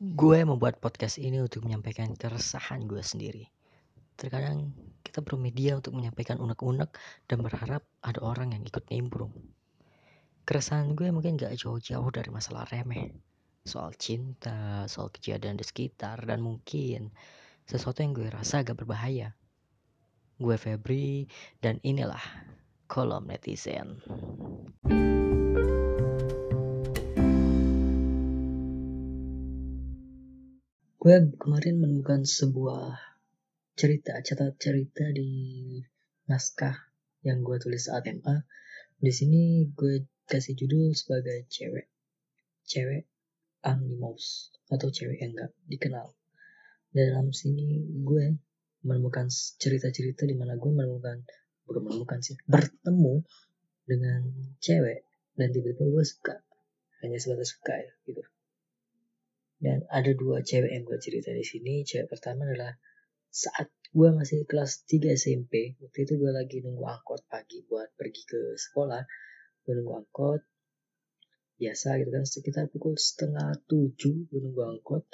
Gue membuat podcast ini untuk menyampaikan keresahan gue sendiri. Terkadang kita perlu media untuk menyampaikan unek-unek dan berharap ada orang yang ikut nimbrung. Keresahan gue mungkin gak jauh-jauh dari masalah remeh. Soal cinta, soal kejadian di sekitar, dan mungkin sesuatu yang gue rasa agak berbahaya. Gue Febri, dan inilah kolom netizen. Gue kemarin menemukan sebuah cerita catat cerita di naskah yang gue tulis saat MA di sini gue kasih judul sebagai cewek. Cewek animals atau cewek yang gak dikenal. Dalam sini gue menemukan cerita-cerita di mana gue menemukan bukan menemukan sih bertemu dengan cewek. Dan tiba-tiba gue suka. Hanya sebatas suka ya dan ada dua cewek yang gue cerita di sini. Cewek pertama adalah saat gue masih kelas 3 SMP. Waktu itu gue lagi nunggu angkot pagi buat pergi ke sekolah. Gue nunggu angkot. Biasa gitu kan sekitar pukul setengah tujuh gue nunggu angkot.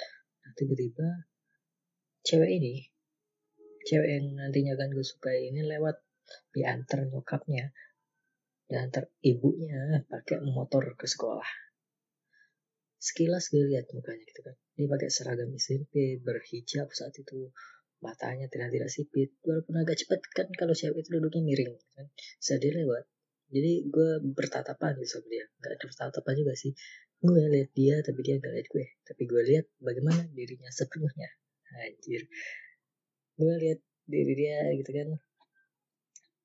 Nah tiba-tiba cewek ini. Cewek yang nantinya akan gue suka ini lewat diantar nyokapnya. Diantar ibunya pakai motor ke sekolah sekilas gue lihat mukanya gitu kan. Dia pakai seragam SMP berhijab saat itu. Matanya tidak tidak sipit. Walaupun agak cepat kan kalau cewek itu duduknya miring kan. Bisa dia lewat jadi gue bertatapan gitu sama dia. Nggak ada bertatapan juga sih. Gue lihat dia tapi dia nggak lihat gue. Tapi gue lihat bagaimana dirinya sepenuhnya. Anjir. Gue lihat diri dia gitu kan.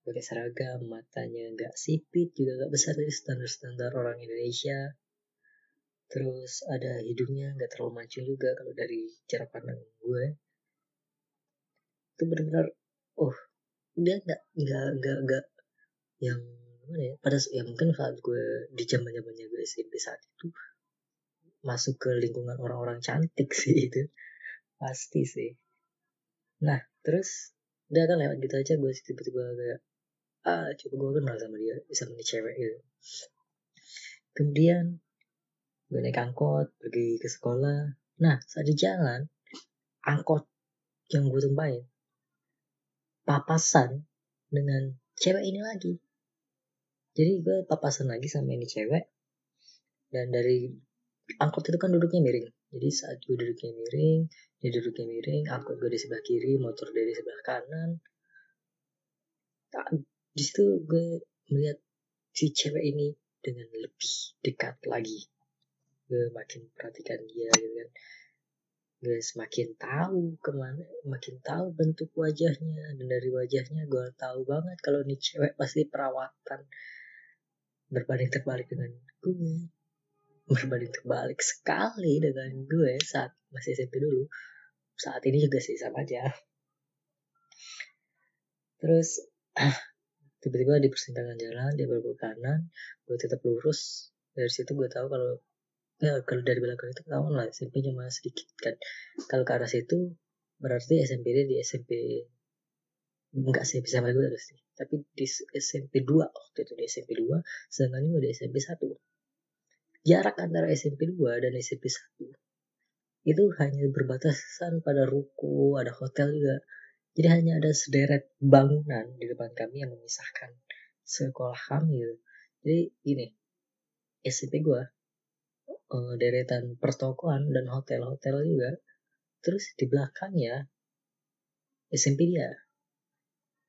Pakai seragam matanya nggak sipit juga nggak besar. Dari standar standar orang Indonesia terus ada hidungnya nggak terlalu mancung juga kalau dari cara pandang gue. Itu benar-benar oh dia nggak nggak nggak nggak yang mana ya pada ya mungkin saat gue di zaman zamannya gue SMP saat itu masuk ke lingkungan orang-orang cantik sih itu. Pasti sih. Nah terus udah kan lewat gitu aja gue tiba-tiba kayak ah coba gue kenal sama dia bisa nih cewek gitu. Kemudian gue naik angkot pergi ke sekolah. Nah saat di jalan angkot yang gue tumpahin papasan dengan cewek ini lagi. Jadi gue papasan lagi sama ini cewek. Dan dari angkot itu kan duduknya miring. Jadi saat gue duduknya miring dia duduknya miring angkot gue di sebelah kiri motor dia di sebelah kanan. Nah, di situ gue melihat si cewek ini dengan lebih dekat lagi gue makin perhatikan dia gitu kan. Gue semakin tahu ke mana makin tahu bentuk wajahnya dan dari wajahnya gue tahu banget kalau ini cewek pasti perawatan. Berbanding terbalik dengan gue. Berbanding terbalik sekali dengan gue saat masih SMP dulu. Saat ini juga sih sama aja. Terus tiba-tiba di persimpangan jalan dia berbelok kanan gue tetap lurus. Dari situ gue tahu kalau ya kalau dari belakang itu ketahuan lah SMP cuma sedikit kan kalau ke arah situ berarti SMP dia di SMP enggak sih bisa gue terus sih tapi di SMP 2 waktu itu di SMP 2 sedangkan ini udah SMP 1 jarak antara SMP 2 dan SMP 1 itu hanya berbatasan pada ruko ada hotel juga jadi hanya ada sederet bangunan di depan kami yang memisahkan sekolah kami gitu. jadi gini SMP gue uh, deretan pertokoan dan hotel-hotel juga. Terus di belakangnya SMP dia.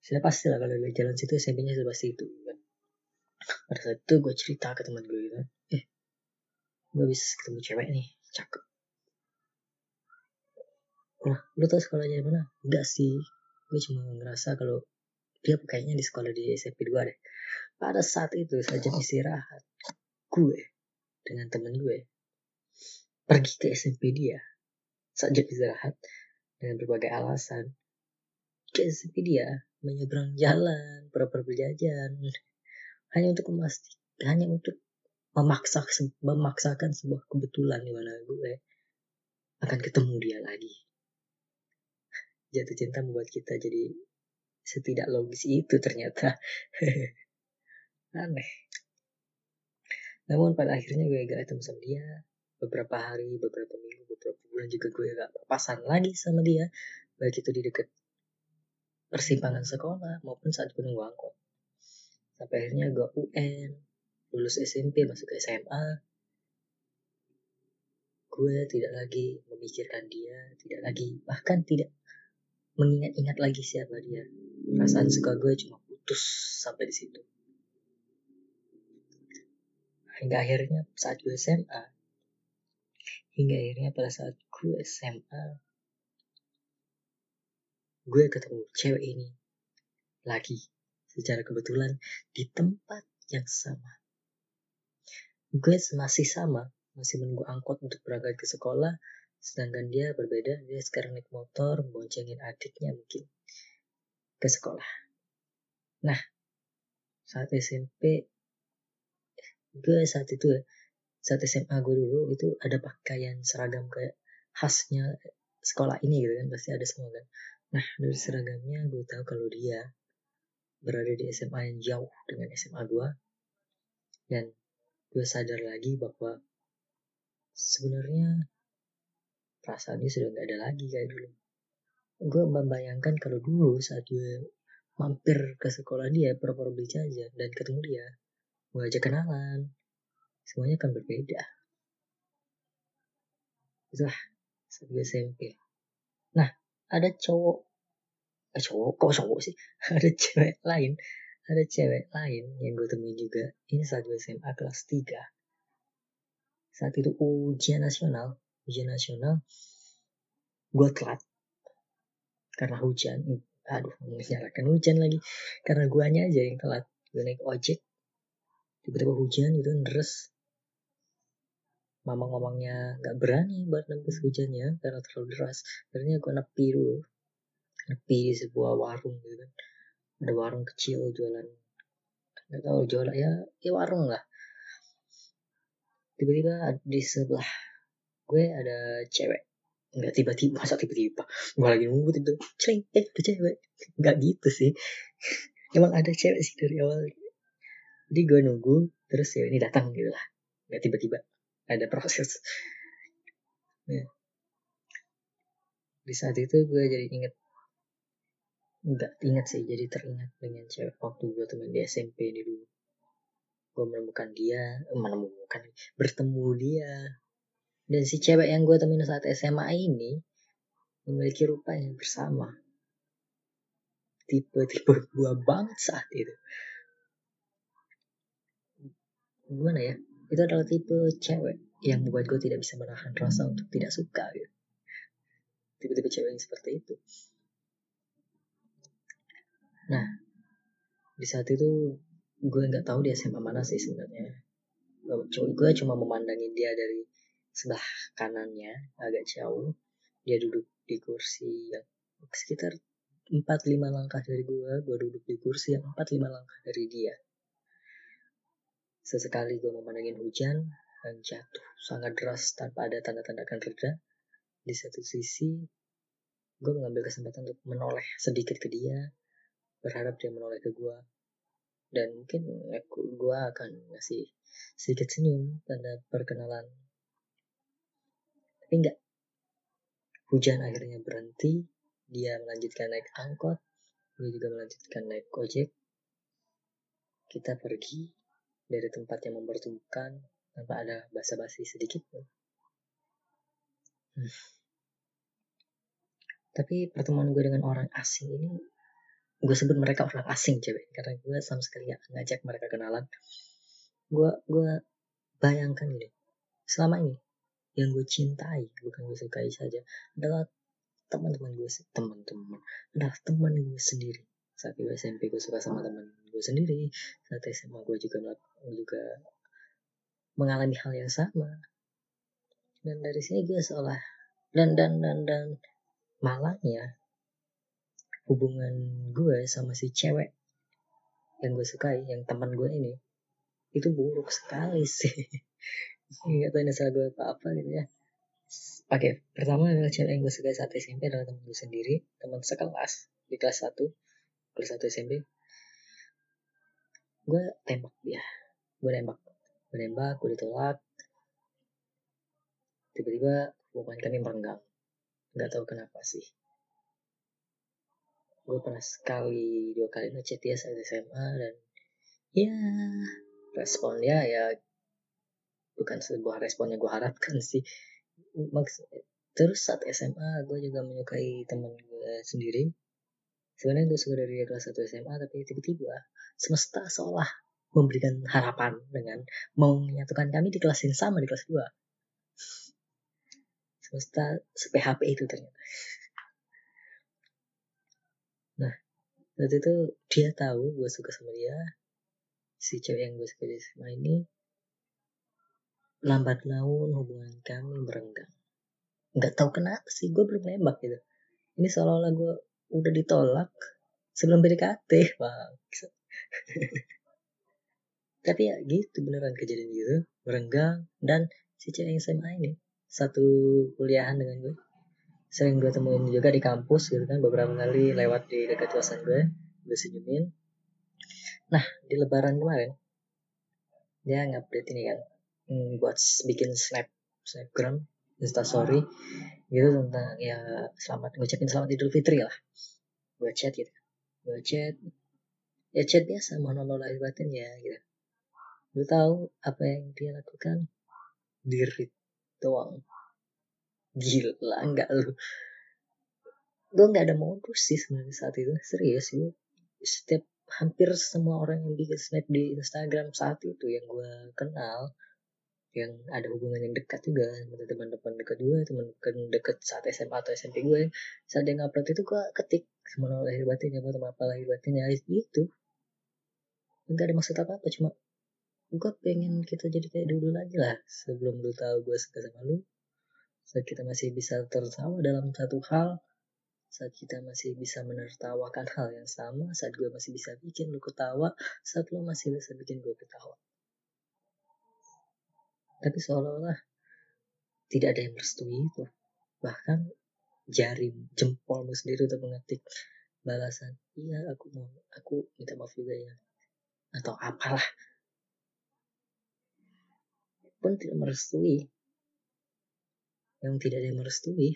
Sudah pasti lah kalau jalan situ SMP-nya sudah pasti itu kan. Pada saat itu gue cerita ke teman gue gitu. Eh, gue bisa ketemu cewek nih, cakep. Nah, lu tau sekolahnya di mana? Enggak sih. Gue cuma ngerasa kalau dia kayaknya di sekolah di SMP 2 deh. Pada saat itu saja istirahat, gue dengan temen gue. Pergi ke SMP dia. Saat istirahat dengan berbagai alasan. Ke SMP dia menyeberang jalan pura-pura berjajan. Hanya untuk memastikan hanya untuk memaksa memaksakan sebuah kebetulan di mana gue akan ketemu dia lagi. Jatuh cinta membuat kita jadi setidak logis itu ternyata. Aneh namun pada akhirnya gue gak ketemu sama dia. Beberapa hari, beberapa minggu, beberapa bulan juga gue gak papasan lagi sama dia. Baik itu di deket persimpangan sekolah maupun saat gue nunggu angkot. Sampai akhirnya gue UN lulus SMP masuk ke SMA gue tidak lagi memikirkan dia tidak lagi bahkan tidak mengingat-ingat lagi siapa dia. Perasaan suka gue cuma putus sampai di situ hingga akhirnya saat gue SMA hingga akhirnya pada saat gue SMA gue ketemu cewek ini lagi secara kebetulan di tempat yang sama. Gue masih sama masih menunggu angkot untuk berangkat ke sekolah sedangkan dia berbeda dia sekarang naik motor boncengin adiknya mungkin ke sekolah. Nah saat SMP gue saat itu ya saat SMA gue dulu itu ada pakaian seragam kayak khasnya sekolah ini gitu kan pasti ada semua kan. Nah dari seragamnya gue tahu kalau dia berada di SMA yang jauh dengan SMA gue dan gue sadar lagi bahwa sebenarnya perasaannya sudah nggak ada lagi kayak dulu. Gue membayangkan kalau dulu saat gue mampir ke sekolah dia pura-pura beli dan ketemu dia gue ajak kenalan. Semuanya akan berbeda. Itulah saat gue SMP nah ada cowok. Eh cowok? Kok cowok sih? Ada cewek lain. Ada cewek lain yang gue temui juga. Ini saat gue SMA kelas 3 saat itu ujian nasional. Ujian nasional gue telat karena hujan. Aduh menyalahkan hujan lagi. Karena guanya aja yang telat. Gue naik ojek tiba-tiba hujan itu deres. Mama ngomongnya nggak berani buat nembus hujannya karena terlalu deras. Akhirnya gue nepi dulu. Nepi di sebuah warung gitu kan. Ada warung kecil jualan. Nggak tahu jualan ya ya warung lah. Tiba-tiba di sebelah gue ada cewek. Nggak tiba-tiba masa tiba-tiba? Gue lagi nunggu tiba ceng eh cewek. Nggak gitu sih. Emang ada cewek sih dari awal jadi gue nunggu terus ya ini datang gitu lah. Nggak tiba-tiba. Ada proses. Ya. di saat itu gue jadi inget nggak inget sih jadi teringat dengan cewek waktu gue temen di SMP ini dulu. Gue menemukan dia eh, menemukan bertemu dia. Dan si cewek yang gue temuin saat SMA ini memiliki rupa yang bersama. Tipe-tipe gue banget saat itu gimana ya? Itu adalah tipe cewek yang membuat gue tidak bisa menahan rasa untuk tidak suka gitu. Tipe-tipe cewek yang seperti itu. Nah di saat itu gue nggak tahu dia SMA mana sih sebenarnya. Gue cuma memandangin dia dari sebelah kanannya agak jauh. Dia duduk di kursi yang sekitar 4-5 langkah dari gue gue duduk di kursi yang 4-5 langkah dari dia Sesekali gue memandangin hujan dan jatuh sangat deras tanpa ada tanda-tanda akan reda. Di satu sisi, gue mengambil kesempatan untuk menoleh sedikit ke dia, berharap dia menoleh ke gue. Dan mungkin gue akan ngasih sedikit senyum tanda perkenalan. Tapi enggak. Hujan akhirnya berhenti, dia melanjutkan naik angkot, gue juga melanjutkan naik ojek. Kita pergi dari tempat yang mempertemukan tanpa ada basa-basi sedikit pun. Hmm. Tapi pertemuan gue dengan orang asing ini, gue sebut mereka orang asing cewek, karena gue sama sekali gak ngajak mereka kenalan. Gue gue bayangkan ini, selama ini yang gue cintai bukan gue sukai saja adalah teman-teman gue teman-teman adalah teman gue sendiri saat gue SMP gue suka sama teman gue sendiri. Saat SMA gue juga juga mengalami hal yang sama. Dan dari sini gue seolah dan dan dan dan malangnya hubungan gue sama si cewek yang gue sukai yang teman gue ini itu buruk sekali sih. Nggak tahu ini salah gue apa apa gitu ya. Oke pertama adalah cewek yang gue sukai saat SMP adalah teman gue sendiri teman sekelas di kelas 1 kelas 1 SMP gue tembak dia. Gue nembak. Gue nembak gue ditolak. Tiba-tiba hubungan kami merenggang. Nggak tahu kenapa sih. Gue pernah sekali dua kali ngechat dia saat SMA dan ya respon dia ya bukan sebuah respon yang gue harapkan sih. Terus saat SMA gue juga menyukai teman gue sendiri. Sebenarnya gue suka dari kelas 1 SMA tapi tiba-tiba semesta seolah memberikan harapan dengan menyatukan kami di kelas yang sama di kelas 2 semesta se-PHP itu ternyata. Nah waktu itu dia tahu gue suka sama dia. Si cewek yang gue suka di SMA ini lambat laun hubungan kami merenggang. Nggak tahu kenapa sih gue belum nembak gitu. Ini seolah-olah gue udah ditolak sebelum PDKT bang tapi ya gitu beneran kejadian gitu merenggang. Dan si cewek yang SMA ini satu kuliahan dengan gue. Sering gue temuin juga di kampus gitu kan beberapa kali lewat di dekat kosan gue gue senyumin. Nah di lebaran kemarin dia ngupdate ini kan hmm, buat bikin snap snapgram instastory gitu tentang ya selamat ngucapin selamat idul fitri lah. Gue chat gitu. Gue chat ya chat mohon Allah lahir batin ya gitu. Lu tahu apa yang dia lakukan? Diri doang. Gila enggak lu. Gue nggak ada modus sih sebenarnya saat itu. Serius gue setiap hampir semua orang yang bikin snap di Instagram saat itu yang gue kenal yang ada hubungan yang dekat juga sama teman-teman dekat gue teman dekat saat SMA atau SMP gue saat dia ngupload itu gue ketik semua lahir batinnya teman apa lahir batinnya itu nggak ada maksud apa apa cuma gue pengen kita jadi kayak dulu lagi lah. Sebelum lu tahu gue suka sama lu saat kita masih bisa tertawa dalam satu hal saat kita masih bisa menertawakan hal yang sama saat gue masih bisa bikin lu ketawa saat lu masih bisa bikin gue ketawa. Tapi seolah-olah tidak ada yang merestui itu. Bahkan jari jempolmu sendiri untuk mengetik balasan iya aku mau aku minta maaf juga ya atau apalah. Pun tidak merestui. Yang tidak ada yang merestui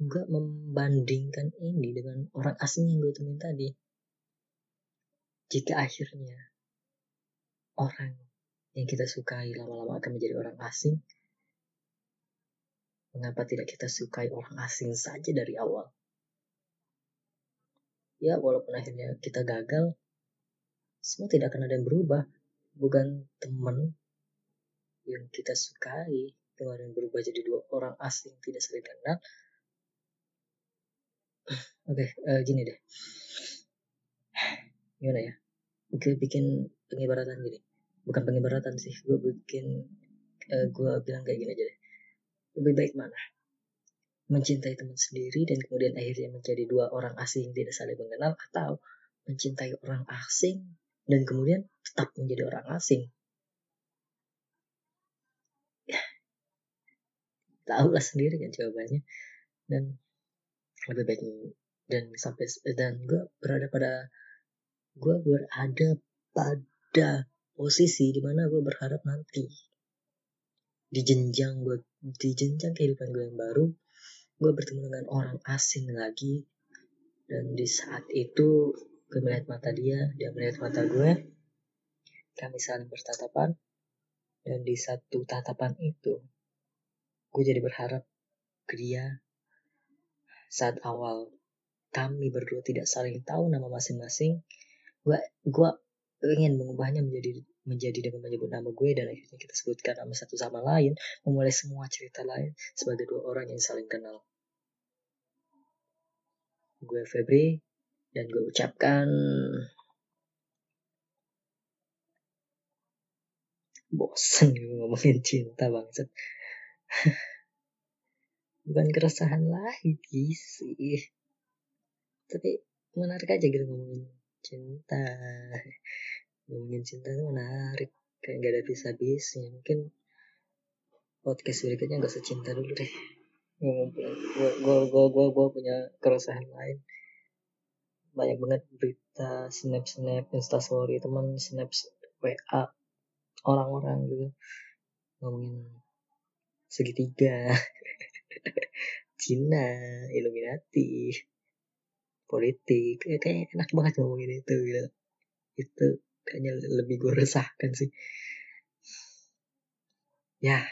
gue membandingkan ini dengan orang asing yang gue temuin tadi. Jika akhirnya orang yang kita sukai lama-lama akan menjadi orang asing mengapa tidak kita sukai orang asing saja dari awal? Ya walaupun akhirnya kita gagal semua tidak akan ada yang berubah. Bukan teman yang kita sukai kemarin berubah jadi dua orang asing tidak saling kenal. Oke okay, uh, eh, gini deh. Gimana ya? Gue bikin pengibaratan gini. Bukan pengibaratan sih gue bikin uh, gue bilang kayak gini aja deh. Lebih baik mana? Mencintai teman sendiri dan kemudian akhirnya menjadi dua orang asing tidak saling mengenal atau mencintai orang asing dan kemudian tetap menjadi orang asing. Tahu lah sendiri kan jawabannya. Dan lebih baik dan sampai dan gue berada pada gue berada pada posisi di mana gue berharap nanti di jenjang gue di jenjang kehidupan gue yang baru gue bertemu dengan orang asing lagi. Dan di saat itu gue melihat mata dia dia melihat mata gue. Kami saling bertatapan. Dan di satu tatapan itu gue jadi berharap ke dia. Saat awal kami berdua tidak saling tahu nama masing-masing gue gue ingin mengubahnya menjadi menjadi dengan menyebut nama gue dan akhirnya kita sebutkan nama satu sama lain memulai semua cerita lain sebagai dua orang yang saling kenal. Gue Febri dan gue ucapkan bosan ngomongin cinta bangsat. Bukan keresahan lagi sih. Tapi menarik aja gitu ngomongin cinta. Ngomongin cinta itu menarik. Kayak gak ada bisa habisnya mungkin podcast berikutnya gak secinta dulu deh. Gue gue gue gue gue punya keresahan lain banyak banget berita snap snap instastory teman snap wa orang-orang gitu ngomongin segitiga, Cina, Illuminati, politik. Ya, kayak enak banget ngomongin itu gitu. Itu kayaknya lebih gue resahkan sih. Ya,